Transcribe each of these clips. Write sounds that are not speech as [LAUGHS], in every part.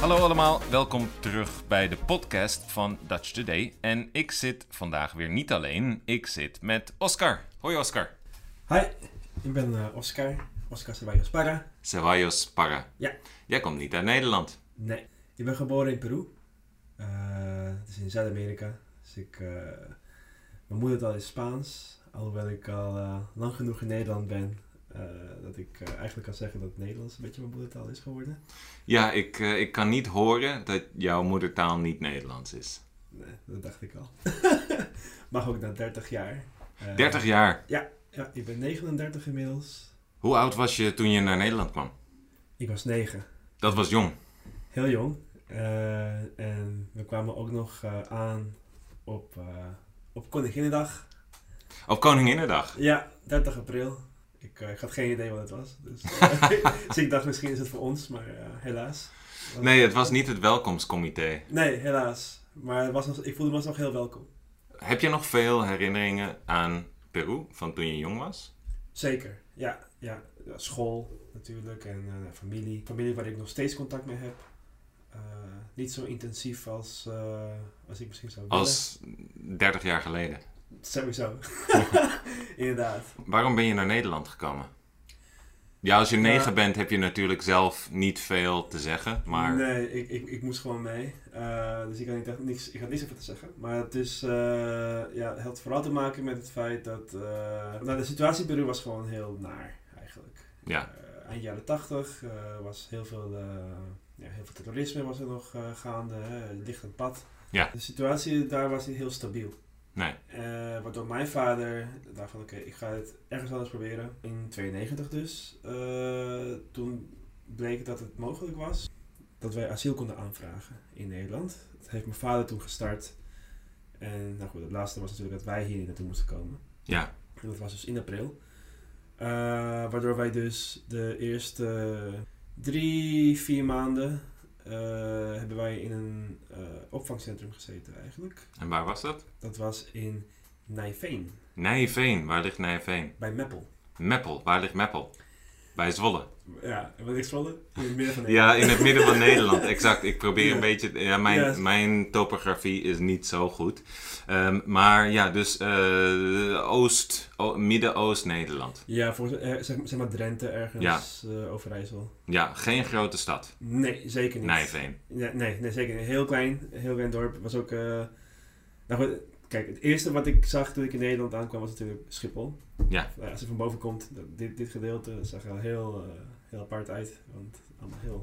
Hallo allemaal, welkom terug bij de podcast van Dutch Today. En ik zit vandaag weer niet alleen, ik zit met Oscar. Hoi Oscar. Hi, ik ben eh, Oscar. Oscar Ceballos Parra. Ceballos Parra. Ja. Jij komt niet uit Nederland. Nee, ik ben geboren in Peru. Eh, het is in Zuid-Amerika. Dus ik, eh, mijn moedertaal is Spaans. Alhoewel ik al lang genoeg in Nederland ben. Eh, dat ik eh, eigenlijk kan zeggen dat Nederlands een beetje mijn moedertaal is geworden. Ja, ik, eh, ik kan niet horen dat jouw moedertaal niet Nederlands is. Nee, dat dacht ik al. [LAUGHS] Mag ook na 30 jaar. Eh, 30 jaar. Ja, ik ben 39 inmiddels. Hoe oud was je toen je naar Nederland kwam? Ik was 9. Dat was jong. Heel jong. En we kwamen ook nog aan op, op Koninginnedag. Op Koninginnedag. Ja, 30 april. Ik, eh, ik had geen idee wat het was. Dus, [LAUGHS] [LAUGHS] dus ik dacht misschien is het voor ons, maar eh, helaas. Nee, het was niet het welkomstcomité. Nee, helaas. Maar het was nog, ik voelde me nog heel welkom. Heb je nog veel herinneringen aan Peru van toen je jong was? Zeker, ja. ja. School natuurlijk en eh, familie. Familie waar ik nog steeds contact mee heb. Eh, niet zo intensief als, eh, als ik misschien zou willen. Als 30 jaar geleden. Sowieso. [LAUGHS] Inderdaad. Waarom ben je naar Nederland gekomen? Ja, als je negen bent heb je natuurlijk zelf niet veel te zeggen, maar Nee, ik, ik, ik moest gewoon mee. Eh, dus ik had, niet echt niks, ik had niks over te zeggen. Maar het, is, eh, ja, het had vooral te maken met het feit dat... eh, nou, de situatie in Peru was gewoon heel naar, eigenlijk. ja. Eind jaren tachtig eh, was heel veel, eh, ja, heel veel terrorisme was er nog gaande. Hè, lichtend pad. Ja. De situatie daar was niet heel stabiel. Nee. Eh, waardoor mijn vader dacht van oké, ik ga het ergens anders proberen. In 92 dus. eh, toen bleek dat het mogelijk was dat wij asiel konden aanvragen in Nederland. Dat heeft mijn vader toen gestart. En nou goed, het laatste was natuurlijk dat wij hier naartoe moesten komen. Ja. En dat was dus in april. Eh, waardoor wij dus de eerste drie, vier maanden hebben wij in een eh, opvangcentrum gezeten eigenlijk. En waar was dat? Dat was in Nijveen, Nijveen. Waar ligt Nijveen? bij Meppel. Meppel. Waar ligt Meppel? Bij Zwolle. Ja, wat ik Zwolle? In het midden van Ja, in het midden van [LAUGHS] Nederland. Exact. Ik probeer Ja. een beetje... Ja, mijn, Ja. mijn topografie is niet zo goed. Ehm, maar ja, dus eh, Oost... Midden-Oost-Nederland. Ja, volgens, eh, zeg, zeg maar Drenthe ergens, eh, Overijssel. Ja, geen grote stad. Nee, zeker niet. Nijveen. Ja, nee, nee, zeker niet. Heel klein, heel klein dorp. Was ook... nou goed, kijk, het eerste wat ik zag toen ik in Nederland aankwam was natuurlijk Schiphol. Ja. Nou, als je van boven komt, dit, dit gedeelte zag er heel, eh, heel apart uit. Want allemaal heel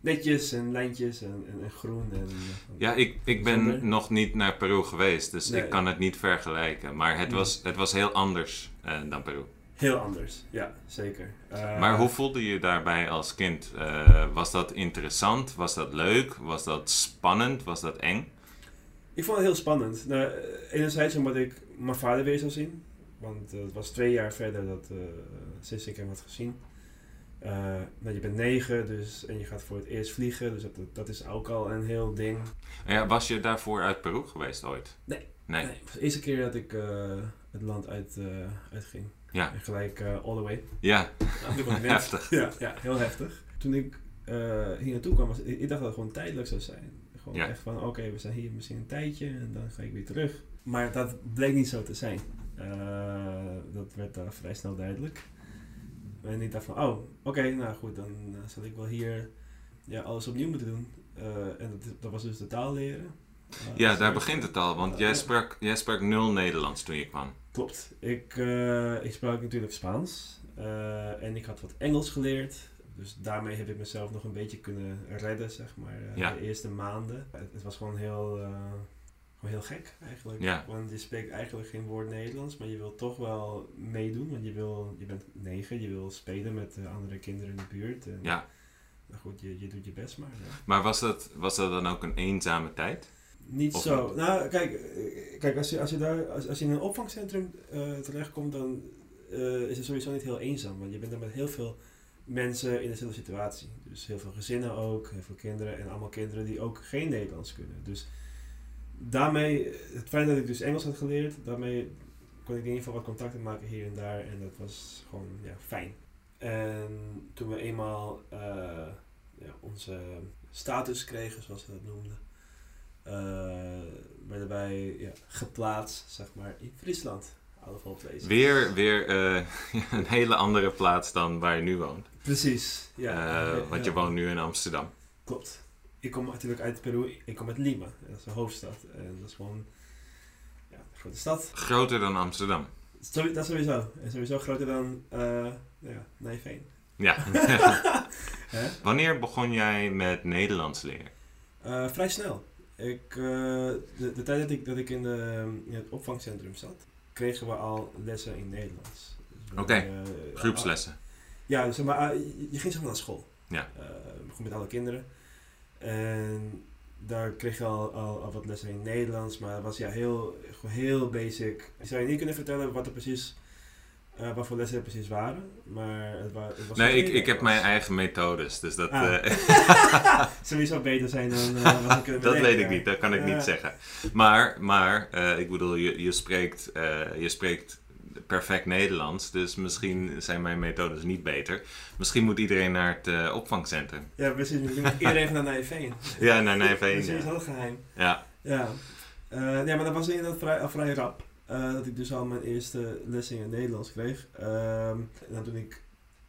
netjes en lijntjes en, en, en groen. En, eh, Ja, ik, ik ben nog niet naar Peru geweest, dus Nee. ik kan het niet vergelijken. Maar het Nee. was, het was heel anders eh, dan Peru. Heel anders, ja, zeker. Maar hoe voelde je daarbij als kind? Was dat interessant? Was dat leuk? Was dat spannend? Was dat eng? Ik vond het heel spannend. Nou, eh, enerzijds omdat ik mijn vader weer zou zien. Want eh, het was twee jaar verder dat uh, sinds ik hem had gezien. Nou, je bent negen dus, en je gaat voor het eerst vliegen. Dus dat, dat is ook al een heel ding. Ja, was je daarvoor uit Peru geweest ooit? Nee. Nee. Nee, het was de eerste keer dat ik het land uit, uitging. Ja. En gelijk all the way. Ja, [LAUGHS] heftig. Ja, ja, heel heftig. Toen ik hier naartoe kwam, was, ik, ik dacht dat het gewoon tijdelijk zou zijn. Gewoon Ja. echt van, oké, we zijn hier misschien een tijdje en dan ga ik weer terug. Maar dat bleek niet zo te zijn. Eh, dat werd daar vrij snel duidelijk. En ik dacht van, oh, oké, nou goed, dan eh, zal ik wel hier ja, alles opnieuw moeten doen. Eh, en dat, dat was dus de taal leren. Ja, dus daar begint het al, want jij sprak, jij sprak nul Nederlands toen je kwam. Klopt. Ik, ik sprak natuurlijk Spaans en ik had wat Engels geleerd. Dus daarmee heb ik mezelf nog een beetje kunnen redden, zeg maar, eh, Ja. de eerste maanden. Het, het was gewoon heel, eh, gewoon heel gek eigenlijk. Ja. Want je spreekt eigenlijk geen woord Nederlands, maar je wil toch wel meedoen. Want je, wil, je bent negen, je wil spelen met de andere kinderen in de buurt. En, Ja. Nou goed, je, je doet je best maar. ja. Maar was dat, was dat dan ook een eenzame tijd? Niet Of zo. niet? Nou, kijk, eh, kijk als, je, als, je daar, als, als je in een opvangcentrum eh, terechtkomt, dan is het sowieso niet heel eenzaam. Want je bent er met heel veel mensen in dezelfde situatie. Dus heel veel gezinnen ook, heel veel kinderen en allemaal kinderen die ook geen Nederlands kunnen. Dus daarmee, het feit dat ik dus Engels had geleerd, daarmee kon ik in ieder geval wat contacten maken hier en daar. En dat was gewoon ja, fijn. En toen we eenmaal eh, ja, onze status kregen, zoals ze dat noemden. Uh, werden wij ja, geplaatst, zeg maar, in Friesland. Weer, weer [LAUGHS] uh, een hele andere plaats dan waar je nu woont. Precies, ja. Uh, want je woont nu in Amsterdam. Klopt. Ik kom natuurlijk uit Peru, ik kom uit Lima, dat is de hoofdstad. En dat is gewoon ja, een grote stad. Groter dan Amsterdam? Dat sowieso. En sowieso groter dan uh, ja, Nijveen. Ja. [LAUGHS] [LAUGHS] Wanneer begon jij met Nederlands leren? Uh, vrij snel. Ik, uh, de, de, tijd dat ik, dat ik in, de, in het opvangcentrum zat, kregen we al lessen in Nederlands. Dus Oké, okay. groepslessen. ja, dus, maar je ging zeg maar naar school. Ja. begon met alle kinderen. En daar kreeg je al, al, al, wat lessen in Nederlands, maar het was ja heel, heel basic. Ik zou je niet kunnen vertellen wat er precies, uh, wat voor lessen er precies waren, maar het, wa het was... Nee, ik, ik heb mijn eigen methodes, dus dat... Ah. [LAUGHS] Uh, sowieso beter zijn dan uh, wat ik [LAUGHS] Dat weet ik niet, dat kan ik niet zeggen. Maar, maar ik bedoel, je, je, spreekt, je spreekt perfect Nederlands. Dus misschien zijn mijn methodes niet beter. Misschien moet iedereen naar het opvangcentrum. Ja, precies. Iedereen even naar Nijveen. [LAUGHS] ja, naar Nijveen. Dat is heel geheim. Ja. Ja. Ja, maar dat was inderdaad vrij, vrij rap. Uh, dat ik dus al mijn eerste lessen in het Nederlands kreeg. Ehm, en dan toen ik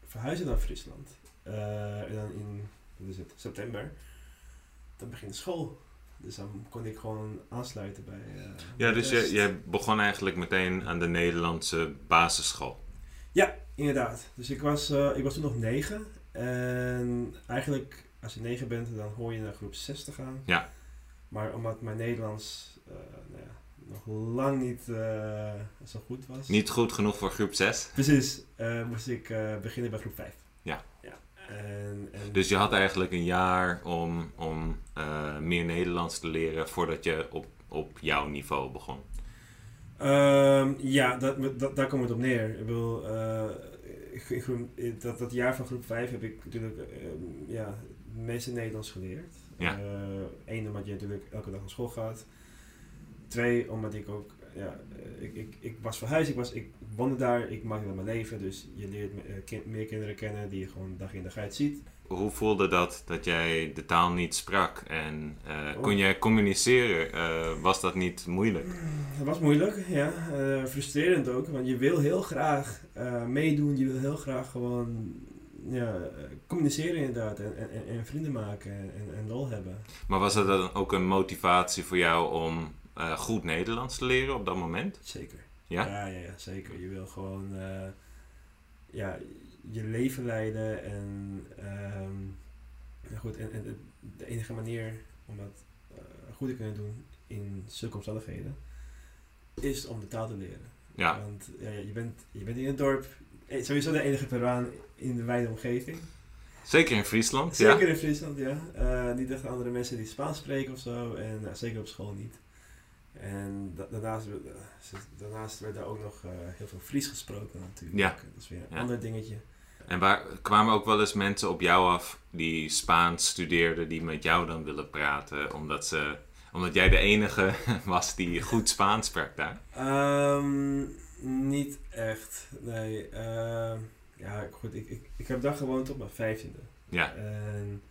verhuisde naar Friesland. en dan in wat is het, september. Dan begint school. Dus dan kon ik gewoon aansluiten bij. Uh, ja, dus je, je begon eigenlijk meteen aan de Nederlandse basisschool. Ja, inderdaad. Dus ik was, ik was toen nog negen. En eigenlijk, als je negen bent, dan hoor je naar groep 6 te gaan. Ja. Maar omdat mijn Nederlands nou ja, nog lang niet zo goed was. Niet goed genoeg voor groep 6? Precies. moest ik beginnen bij groep 5. Ja. ja. En, en dus je had eigenlijk een jaar om, om uh, meer Nederlands te leren voordat je op, op jouw niveau begon? Um, ja, dat, dat, daar komt het op neer. Ik bedoel, uh, dat, dat jaar van groep 5 heb ik natuurlijk uh, ja, het meeste Nederlands geleerd. Ja. Eén, uh, omdat je natuurlijk elke dag naar school gaat. Twee, omdat ik ook, ja, ik, ik, ik was verhuisd, ik, was, ik woonde daar, ik maakte mijn leven. Dus je leert kind, meer kinderen kennen die je gewoon dag in dag uit ziet hoe voelde dat dat jij de taal niet sprak? En uh, kon jij communiceren? Uh, was dat niet moeilijk? Dat was moeilijk, ja. Uh, frustrerend ook, want je wil heel graag meedoen. Je wil heel graag gewoon ja, communiceren inderdaad. En, en, en vrienden maken en, en lol hebben. Maar was dat dan ook een motivatie voor jou om goed Nederlands te leren op dat moment? Zeker. Ja? Ja, ja, ja zeker. Je wil gewoon... ja, je leven leiden. En, um, goed, en, en, de enige manier om dat uh, goed te kunnen doen in zulke omstandigheden is om de taal te leren. Ja. Want ja, je, bent, je bent in het dorp, eh, sowieso de enige Peruaan in de wijde omgeving. Zeker in Friesland, zeker ja. in Friesland, ja. Uh, niet echt andere mensen die Spaans spreken of zo. En uh, zeker op school niet. En da daarnaast, daarnaast werd daar ook nog uh, heel veel Fries gesproken natuurlijk. Ja. Dat is weer een ja. ander dingetje. En waar kwamen ook wel eens mensen op jou af die Spaans studeerden, die met jou dan willen praten, omdat, ze, omdat jij de enige [LAUGHS] was die goed Spaans sprak daar? Um, niet echt, nee. Uh, ja, goed, ik, ik, ik heb daar gewoon tot mijn vijftiende. Ja. En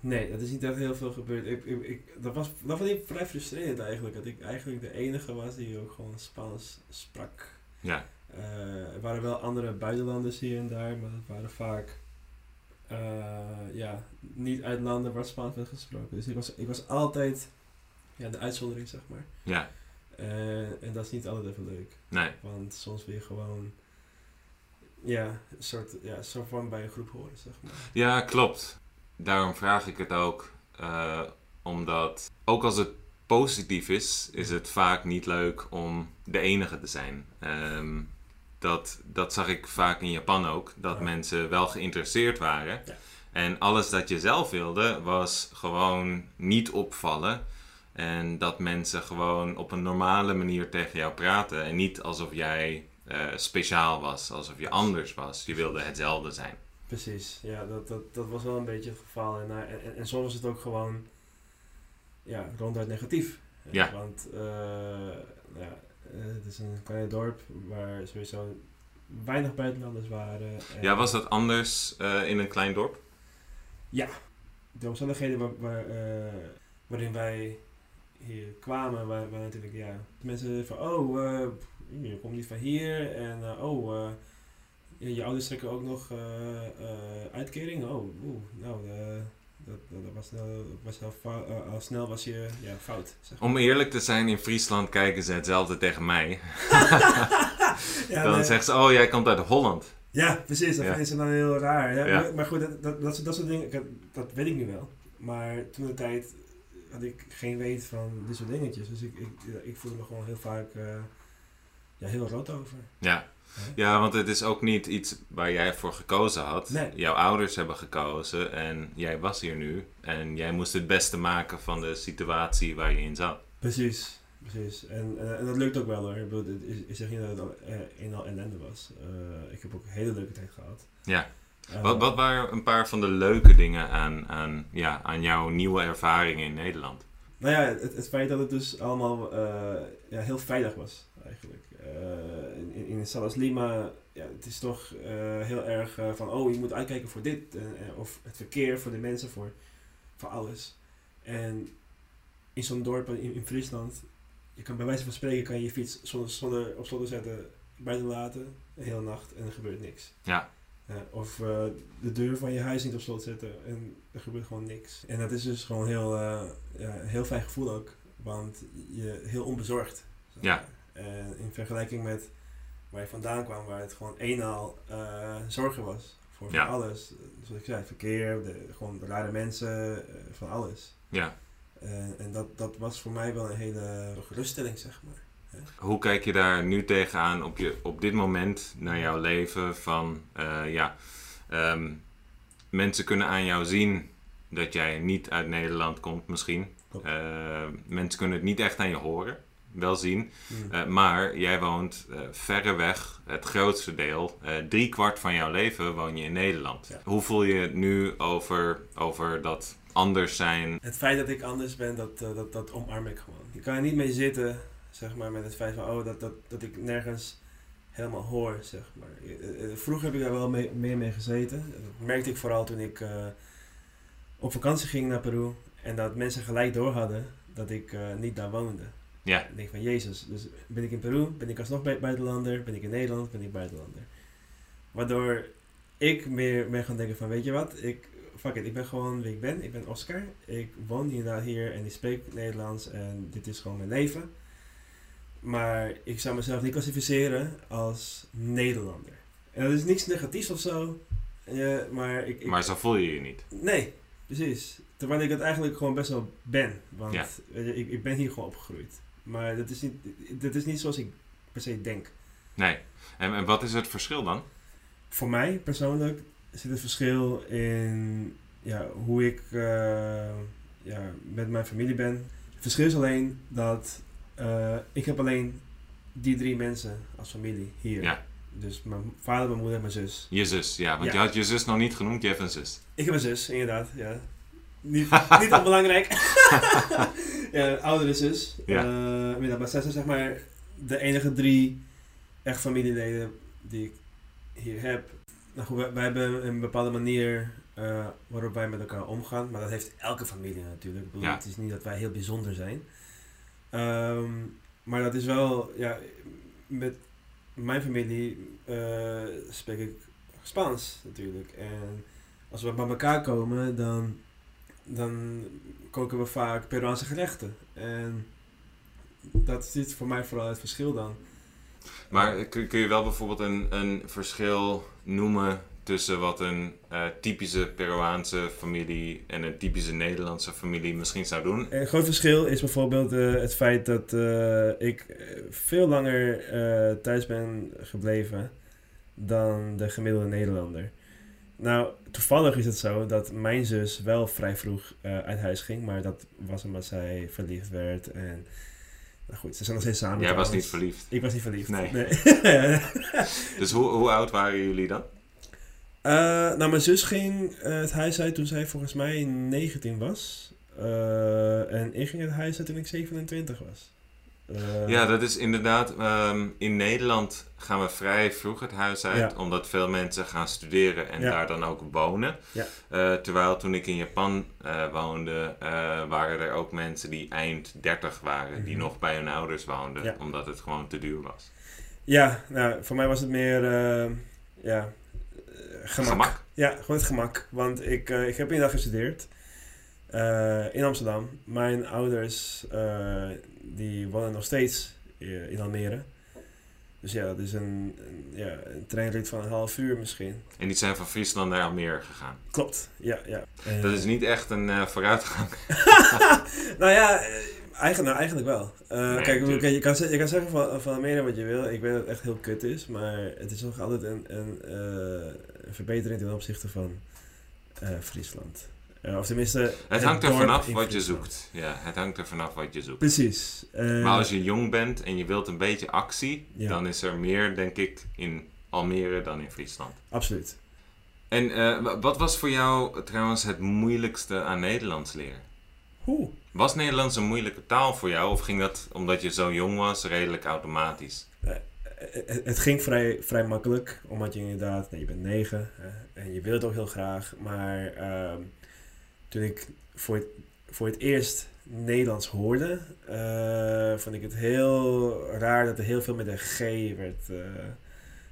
nee, dat is niet echt heel veel gebeurd. Ik, ik, ik, dat, was, dat was vrij frustrerend eigenlijk, dat ik eigenlijk de enige was die ook gewoon Spaans sprak. Ja. Uh, er waren wel andere buitenlanders hier en daar, maar dat waren vaak uh, ja, niet uit landen waar Spaans werd gesproken. Dus ik was, ik was altijd ja, de uitzondering, zeg maar. Ja. Uh, en dat is niet altijd even leuk. Nee. Want soms weer gewoon ja, een soort, ja, soort van bij een groep horen, zeg maar. Ja, klopt. Daarom vraag ik het ook. omdat ook als het positief is, is het vaak niet leuk om de enige te zijn. Um, dat, dat zag ik vaak in Japan ook. Dat ja. mensen wel geïnteresseerd waren. Ja. En alles dat je zelf wilde was gewoon niet opvallen. En dat mensen gewoon op een normale manier tegen jou praten. En niet alsof jij uh, speciaal was, alsof je anders was. Je wilde hetzelfde zijn. Precies, ja, dat, dat, dat was wel een beetje het geval. En, en, en soms was het ook gewoon ja, ronduit negatief. Ja. Want uh, ja, uh, het is een klein dorp waar sowieso weinig buitenlanders waren. ja, was dat anders uh, in een klein dorp? Ja, de omstandigheden waar, waar, eh, waarin wij hier kwamen, waren, natuurlijk, ja, mensen van, oh, eh, je komt niet van hier en uh, oh, uh, je, ouders trekken ook nog uh, uitkering. Oh, oeh, nou, dat, dat, was, was al, al, snel was je ja, fout. Zeg maar. Om eerlijk te zijn, in Friesland kijken ze hetzelfde tegen mij. [LAUGHS] [LAUGHS] ja, dan nee. zeggen ze, oh, jij komt uit Holland. Ja, precies. Dat ja. vinden ze dan heel raar. Ja, ja. Maar, goed, dat, dat, dat, dat soort dingen, dat weet ik nu wel. Maar toen de tijd had ik geen weet van dit soort dingetjes. Dus ik, ik, ik voelde me gewoon heel vaak uh, ja, heel rood over. Ja. Ja, want het is ook niet iets waar jij voor gekozen had. Nee. Jouw ouders hebben gekozen en jij was hier nu. En jij moest het beste maken van de situatie waar je in zat. Precies, precies. En, uh, en dat lukt ook wel hoor. Ik, bedoel, ik zeg niet dat het al, uh, een al ellende was. Uh, ik heb ook een hele leuke tijd gehad. Ja. wat, wat waren een paar van de leuke dingen aan, aan, ja, aan jouw nieuwe ervaringen in Nederland? Nou ja, het, het feit dat het dus allemaal ja, heel veilig was eigenlijk. in, in Salas Lima, ja, het is toch heel erg van, oh je moet uitkijken voor dit. of het verkeer voor de mensen, voor, voor alles. En in zo'n dorp in, in Friesland je kan bij wijze van spreken kan je je fiets zonder, zonder op slot zetten, buiten laten, de hele nacht en er gebeurt niks. Ja. Of de deur van je huis niet op slot zetten en er gebeurt gewoon niks. En dat is dus gewoon heel, ja, heel fijn gevoel ook, want je heel onbezorgd. Ja. En in vergelijking met waar je vandaan kwam, waar het gewoon eenmaal zorgen was voor ja. alles. Zoals ik zei, verkeer, de, gewoon de rare mensen, van alles. Ja. En, en dat, dat was voor mij wel een hele geruststelling, zeg maar. Hoe kijk je daar nu tegenaan op, je, op dit moment naar jouw leven? Van uh, ja, um, mensen kunnen aan jou zien dat jij niet uit Nederland komt, misschien. Uh, mensen kunnen het niet echt aan je horen, wel zien. Mm. Uh, maar jij woont verreweg, het grootste deel, drie kwart van jouw leven woon je in Nederland. Ja. Hoe voel je het nu over, over dat anders zijn. Het feit dat ik anders ben, dat, uh, dat, dat omarm ik gewoon. Je kan er niet mee zitten, zeg maar, met het feit van, oh, dat, dat, dat ik nergens helemaal hoor, zeg maar. Uh, vroeger heb ik daar wel mee, meer mee gezeten. Dat merkte ik vooral toen ik uh, op vakantie ging naar Peru. En dat mensen gelijk door hadden dat ik niet daar woonde. Ja. Ik denk van, Jezus, dus ben ik in Peru, ben ik alsnog buitenlander, ben ik in Nederland, ben ik buitenlander. Waardoor ik meer ben gaan denken van, weet je wat, ik fuck it, ik ben gewoon wie ik ben. Ik ben Oscar. Ik woon inderdaad hier en ik spreek Nederlands en dit is gewoon mijn leven. Maar ik zou mezelf niet klassificeren als Nederlander. En dat is niks negatiefs of zo. Ja, maar, ik, ik, maar zo voel je je niet. Nee, precies. Terwijl ik het eigenlijk gewoon best wel ben. Want ja. ik, ik ben hier gewoon opgegroeid. Maar dat is, niet, dat is niet zoals ik per se denk. Nee. En, en wat is het verschil dan? Voor mij persoonlijk zit het verschil in ja, hoe ik uh, ja, met mijn familie ben. Het verschil is alleen dat uh, ik heb alleen die drie mensen als familie hier. Ja. Dus mijn vader, mijn moeder en mijn zus. Je zus, ja. Want ja. je had je zus nog niet genoemd, je hebt een zus. Ik heb een zus, inderdaad, ja. Niet, [LAUGHS] niet onbelangrijk. [LAUGHS] ja, oudere zus. Ja. Uh, zij zijn zeg maar de enige drie echt familieleden die ik hier heb. Nou goed, wij, wij hebben een bepaalde manier uh, waarop wij met elkaar omgaan. Maar dat heeft elke familie natuurlijk. Ik bedoel, Ja. Het is niet dat wij heel bijzonder zijn. Ehm, maar dat is wel, ja, met mijn familie eh, spreek ik Spaans natuurlijk. En als we bij elkaar komen, dan, dan koken we vaak Peruaanse gerechten. En dat is voor mij vooral het verschil dan. Maar kun, kun je wel bijvoorbeeld een, een verschil noemen tussen wat een uh, typische Peruaanse familie en een typische Nederlandse familie misschien zou doen? Een groot verschil is bijvoorbeeld uh, het feit dat uh, ik veel langer thuis ben gebleven dan de gemiddelde Nederlander. Nou, toevallig is het zo dat mijn zus wel vrij vroeg uit huis ging, maar dat was omdat zij verliefd werd en... Nou goed, ze zijn nog steeds samen. Jij was niet verliefd? Ik was niet verliefd. Nee. nee. [LAUGHS] dus hoe, hoe oud waren jullie dan? Uh, nou, mijn zus ging uh, het huis uit toen zij volgens mij 19 was. Uh, en ik ging het huis uit toen ik 27 was. Eh, Ja, dat is inderdaad. ehm, in Nederland gaan we vrij vroeg het huis uit, Ja. omdat veel mensen gaan studeren en Ja. daar dan ook wonen. Ja. Eh, terwijl toen ik in Japan eh, woonde, waren er ook mensen die eind 30 waren, die Mhm. nog bij hun ouders woonden, omdat het gewoon te duur was. Ja, nou, voor mij was het meer eh, ja, gemak. Gemak? Ja, gewoon het gemak. Want ik, ik heb inderdaad gestudeerd eh, in Amsterdam. Mijn ouders eh, die wonen nog steeds eh, in Almere. Dus ja, dat is een, een, ja, een treinrit van een half uur misschien. En die zijn van Friesland naar Almere gegaan. Klopt, ja. ja. Dat is niet echt een vooruitgang. [LAUGHS] nou ja, eigenlijk, nou, eigenlijk wel. Nee, kijk, je, kan, je kan zeggen van, van Almere wat je wil. Ik weet dat het echt heel kut is. Maar het is nog altijd een, een, een verbetering ten opzichte van Friesland. Eh, of tenminste... Het hangt er vanaf wat je zoekt. Ja, het hangt er vanaf wat je zoekt. Precies. Eh, Maar als je jong bent en je wilt een beetje actie, Ja. dan is er meer, denk ik, in Almere dan in Friesland. Absoluut. En eh, wa- wat was voor jou trouwens het moeilijkste aan Nederlands leren? Oeh. Was Nederlands een moeilijke taal voor jou of ging dat omdat je zo jong was redelijk automatisch? Het, ging vrij, vrij makkelijk, omdat je inderdaad, nee, je bent negen hè, en je wil het ook heel graag. Maar ehm, toen ik voor het, voor het eerst Nederlands hoorde, eh, vond ik het heel raar dat er heel veel met een G werd eh,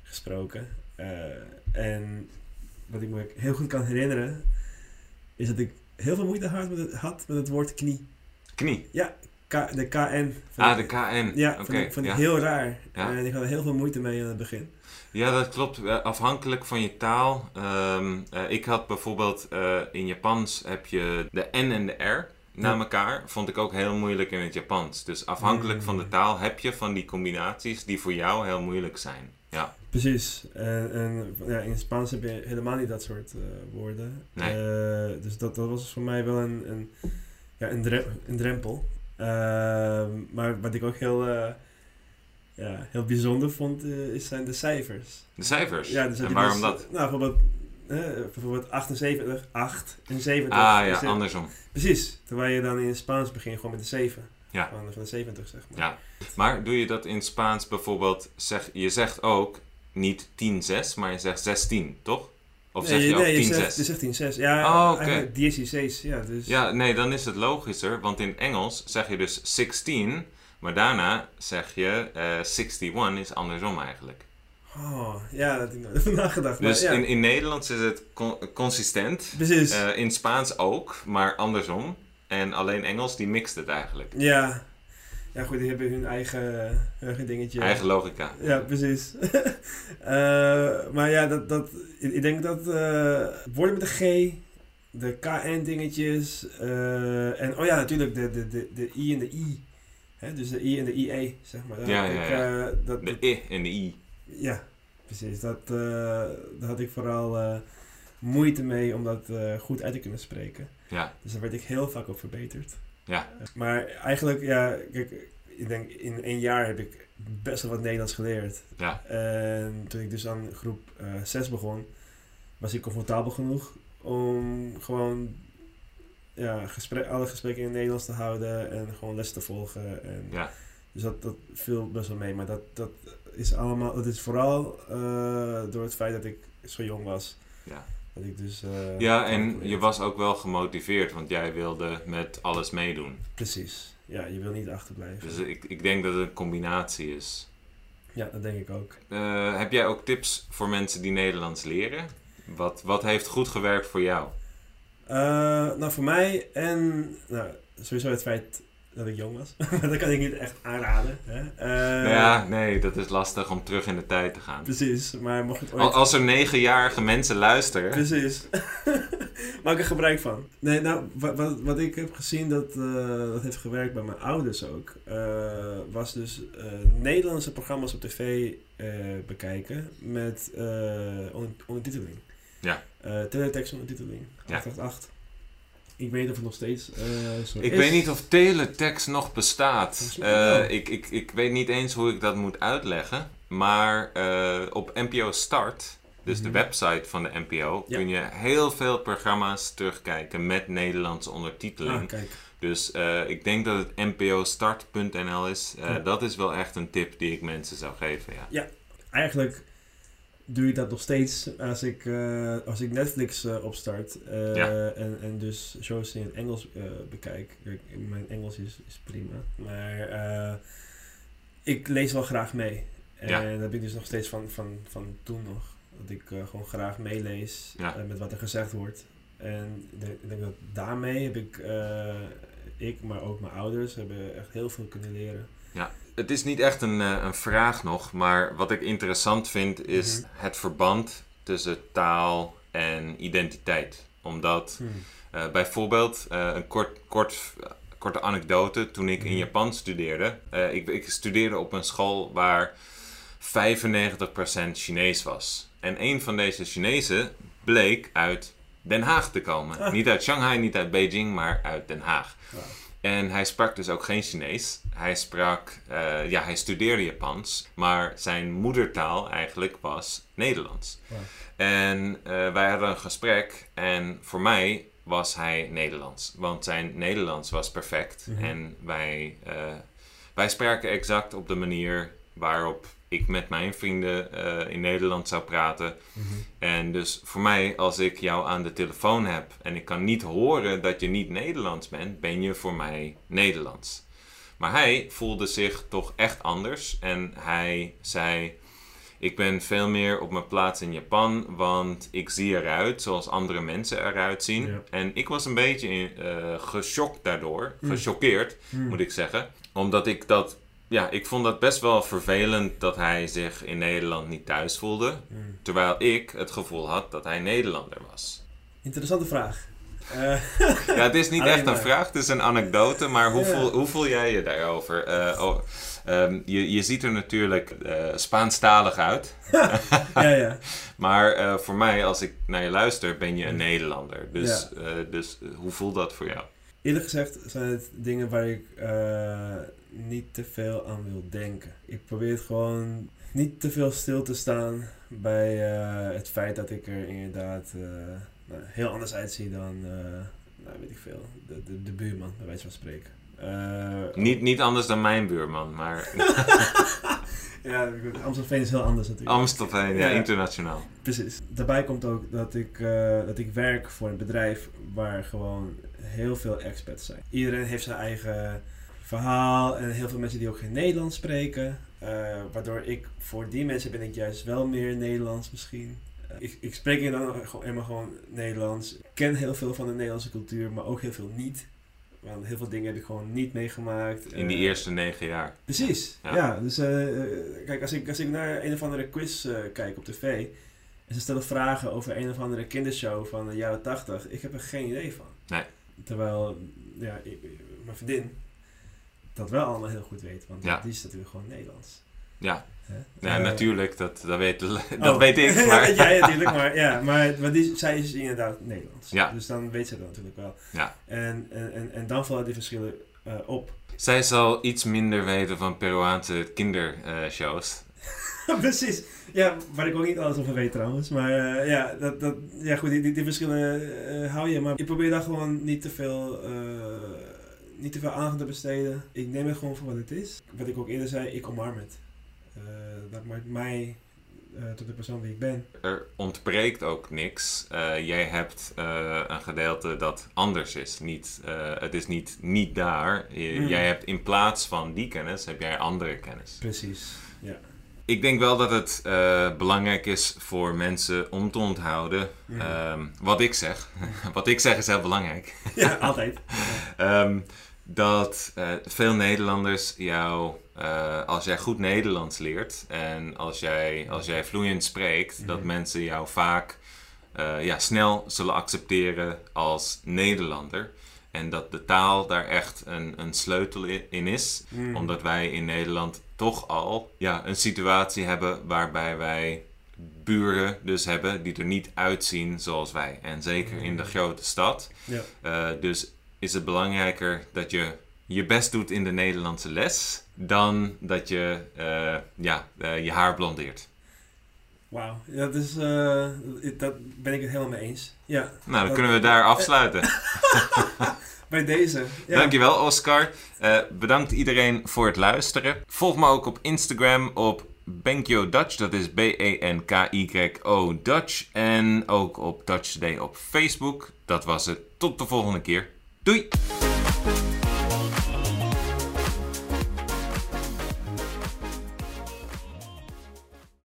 gesproken. Eh, en wat ik me heel goed kan herinneren, is dat ik heel veel moeite had met het, had met het woord knie. Knie. K, de KN. Ah, de KN. Ja, Oké, vond, ik, vond ik ja. heel raar. Ja. En ik had er heel veel moeite mee aan het begin. Ja, dat klopt. Eh, Afhankelijk van je taal. Ehm, eh, ik had bijvoorbeeld eh, in Japans heb je de N en de R na Ja. elkaar. Vond ik ook heel moeilijk in het Japans. Dus afhankelijk Mm. van de taal heb je van die combinaties die voor jou heel moeilijk zijn. Ja, Precies. En, en ja, in het Spaans heb je helemaal niet dat soort woorden. Nee. Dus dat, dat was voor mij wel een, een, ja, een drempel. Ehm, maar wat ik ook heel, eh, ja, heel bijzonder vond, eh, is zijn de cijfers. de cijfers. Ja, dus en waarom dus, dat? Nou, bijvoorbeeld, bijvoorbeeld 78, 8 en 70. Ah ja, Dus, eh, andersom. Precies. Terwijl je dan in het Spaans begint gewoon met de 7. Ja. Van, van de 70, zeg maar. Ja. Maar doe je dat in Spaans bijvoorbeeld, zeg, je zegt ook niet 10-6, maar je zegt 16, toch? Of zeg nee, je ook nee, 10-6? zegt, je zegt 10-6. Ja, Oh, eigenlijk 16 ja. Dus, Ja, nee, dan is het logischer, want in Engels zeg je dus 16, maar daarna zeg je eh 61 is andersom eigenlijk. Oh, ja, dat heb ik nooit [LAUGHS] over nagedacht. Dus maar, ja, in, in Nederlands is het con- consistent, Precies. eh, in Spaans ook, maar andersom. En alleen Engels die mixt het eigenlijk. ja. Ja, goed, die hebben hun eigen, hun eigen dingetje. Eigen logica. Ja, precies. [LAUGHS] Eh, maar ja, dat, dat, ik ik denk dat eh, woorden met de G, de KN-dingetjes, eh, en oh ja, natuurlijk de, de, de, de I en de I. Hè, dus de I en de IE, zeg maar. Daar Ja, ja, ik, ja. eh, dat, De I en de I. Ja, precies. Dat, eh, daar had ik vooral eh, moeite mee om dat eh, goed uit te kunnen spreken. Ja, Dus daar werd ik heel vaak op verbeterd. Ja. Maar eigenlijk, ja, kijk, ik denk in één jaar heb ik best wel wat Nederlands geleerd. Ja. En toen ik dus aan groep 6 begon, was ik comfortabel genoeg om gewoon ja, gesprek, alle gesprekken in het Nederlands te houden en gewoon les te volgen. En Ja. Dus dat, dat viel best wel mee. Maar dat, dat is allemaal, dat is vooral eh, door het feit dat ik zo jong was. Ja. Dat ik dus. eh, Ja, en je was ook wel gemotiveerd, want jij wilde met alles meedoen. Precies. Ja, je wil niet achterblijven. Dus ik, ik denk dat het een combinatie is. Ja, dat denk ik ook. Eh, heb jij ook tips voor mensen die Nederlands leren? Wat, wat heeft goed gewerkt voor jou? Eh, nou, voor mij en nou, sowieso het feit dat ik jong was. [LAUGHS] Dat kan ik niet echt aanraden. Hè? Eh, nou ja, nee, dat is lastig om terug in de tijd te gaan. Precies, maar mocht het ooit... Al- Als er negenjarige mensen luisteren. Precies. [LAUGHS] Maak er gebruik van. Nee, nou, wat, wat, wat ik heb gezien dat, eh, dat heeft gewerkt bij mijn ouders ook, eh, was dus eh, Nederlandse programma's op tv eh, bekijken met eh, onder- ondertiteling. Ja. Eh teletext ondertiteling. Ja. 888. Ik weet of het nog steeds eh, Ik is. weet niet of teletext nog bestaat. Eh, ik, ik, ik weet niet eens hoe ik dat moet uitleggen. Maar eh, op NPO Start, dus de Mhm. website van de NPO, Ja. kun je heel veel programma's terugkijken met Nederlandse ondertiteling. Ah. Dus ik denk dat het npostart.nl is. Ja. Dat is wel echt een tip die ik mensen zou geven. Ja. Eigenlijk doe je dat nog steeds als ik, eh, als ik Netflix eh, opstart eh, Ja. en, en dus shows in Engels bekijk. Kijk, Mijn Engels is, is prima, maar ik lees wel graag mee. En Ja. dat heb ik dus nog steeds van, van, van toen nog. Dat ik gewoon graag meelees Ja. met wat er gezegd wordt. En ik denk, ik dat daarmee heb ik, ik, maar ook mijn ouders, hebben echt heel veel kunnen leren. Het is niet echt een, eh, een vraag nog, maar wat ik interessant vind is Mhm. het verband tussen taal en identiteit. Omdat Hmm. Eh, bijvoorbeeld, eh, een kort, kort, korte anekdote. Toen ik in Mhm. Japan studeerde. ik, ik studeerde op een school waar 95% Chinees was. En een van deze Chinezen bleek uit Den Haag te komen. Ah. Niet uit Shanghai, niet uit Beijing, maar uit Den Haag. En hij sprak dus ook geen Chinees. Hij sprak, eh, ja, hij studeerde Japans, maar zijn moedertaal eigenlijk was Nederlands. En eh, wij hadden een gesprek en voor mij was hij Nederlands, want zijn Nederlands was perfect. Mhm. En wij, eh, wij spraken exact op de manier waarop ik met mijn vrienden eh, in Nederland zou praten. Mhm. En dus voor mij, als ik jou aan de telefoon heb en ik kan niet horen dat je niet Nederlands bent, ben je voor mij Nederlands. Maar hij voelde zich toch echt anders en hij zei: Ik ben veel meer op mijn plaats in Japan, want ik zie eruit zoals andere mensen eruit zien. Ja. En ik was een beetje eh geschokt daardoor, Mm. gechoqueerd Hmm. moet ik zeggen. Omdat ik dat, ja, ik vond dat best wel vervelend dat hij zich in Nederland niet thuis voelde. Hmm. Terwijl ik het gevoel had dat hij Nederlander was. Interessante vraag. Eh, [LAUGHS] Ja, het is niet echt een vraag, het is een anekdote. Maar hoe, Ja. voel, hoe voel jij je daarover? Eh, oh, ehm, je, je ziet er natuurlijk eh, Spaanstalig uit. [LAUGHS] ja, ja. [LAUGHS] Maar voor mij, als ik naar je luister, ben je een Nederlander. Dus, Ja. dus hoe voelt dat voor jou? Eerlijk gezegd zijn het dingen waar ik eh, niet te veel aan wil denken. Ik probeer het gewoon niet te veel stil te staan bij eh, het feit dat ik er inderdaad eh, nou, heel anders uitzie dan, nou weet ik veel, de, de, de buurman, bij wijze van spreken. Niet, niet anders dan mijn buurman, maar [LAUGHS] ja, Amstelveen is heel anders natuurlijk. Amstelveen, ja, internationaal. Precies. Daarbij komt ook dat ik, eh, dat ik werk voor een bedrijf waar gewoon heel veel expats zijn. Iedereen heeft zijn eigen verhaal en heel veel mensen die ook geen Nederlands spreken. Eh, waardoor ik voor die mensen ben ik juist wel meer Nederlands misschien. Eh, ik, ik spreek hier dan gewoon, helemaal gewoon Nederlands. Ik ken heel veel van de Nederlandse cultuur, maar ook heel veel niet. Want heel veel dingen heb ik gewoon niet meegemaakt. In die Eh, eerste negen jaar. Precies, Ja. ja. dus eh, eh, kijk, als ik, als ik naar een of andere quiz kijk op tv en ze stellen vragen over een of andere kindershow van de jaren 80, ik heb er geen idee van. Nee. Terwijl, ja, ik, mijn vriendin dat wel allemaal heel goed weet, want Ja. die is natuurlijk gewoon Nederlands. Ja, ja Eh, natuurlijk, dat, dat, weet, [LAUGHS] dat oh. [LAUGHS] weet ik. Maar, ja, [LAUGHS] ja, natuurlijk, maar, ja, maar, maar die, zij is inderdaad Nederlands. Ja. Dus dan weet ze dat natuurlijk wel. Ja. En, en, en, dan vallen die verschillen eh, op. Zij zal iets minder weten van Peruaanse kindershows. Precies. Ja, waar ik ook niet alles over weet trouwens. Maar eh, ja, dat, dat, ja, goed, die, die, die verschillen eh, hou je. Maar ik probeer daar gewoon niet te veel, eh, niet te veel aandacht te besteden. Ik neem het gewoon voor wat het is. Wat ik ook eerder zei, ik omarm het. Eh, dat maakt mij eh, tot de persoon die ik ben. Er ontbreekt ook niks. Eh, jij hebt een gedeelte dat anders is. Niet, het is niet, niet daar. Je- Mm. Jij hebt in plaats van die kennis, heb jij andere kennis. Precies. Ja. Ik denk wel dat het belangrijk is voor mensen om te onthouden Mhm. ehm, wat ik zeg. [LAUGHS] wat ik zeg is heel belangrijk. ja, altijd. [LAUGHS] Ehm, dat eh, veel Nederlanders jou, eh, als jij goed Nederlands leert en als jij, als jij vloeiend spreekt, dat Mhm. mensen jou vaak eh, ja, snel zullen accepteren als Nederlander. En dat de taal daar echt een, een sleutel in is. Mm. Omdat wij in Nederland toch al ja, een situatie hebben waarbij wij buren dus hebben die er niet uitzien zoals wij. En zeker in de grote stad. Ja. Dus is het belangrijker dat je je best doet in de Nederlandse les dan dat je eh, ja, eh, je haar blondeert. Wauw, ja, dat, is, eh, dat ben ik het helemaal mee eens. Ja. Nou, dan Dat- kunnen we daar afsluiten. [LAUGHS] Bij deze. Ja. Dankjewel, Oscar. Bedankt iedereen voor het luisteren. Volg me ook op Instagram op Benkyo Dutch. Dat is B-E-N-K-Y-O Dutch. En ook op Dutch Today op Facebook. Dat was het. Tot de volgende keer. Doei!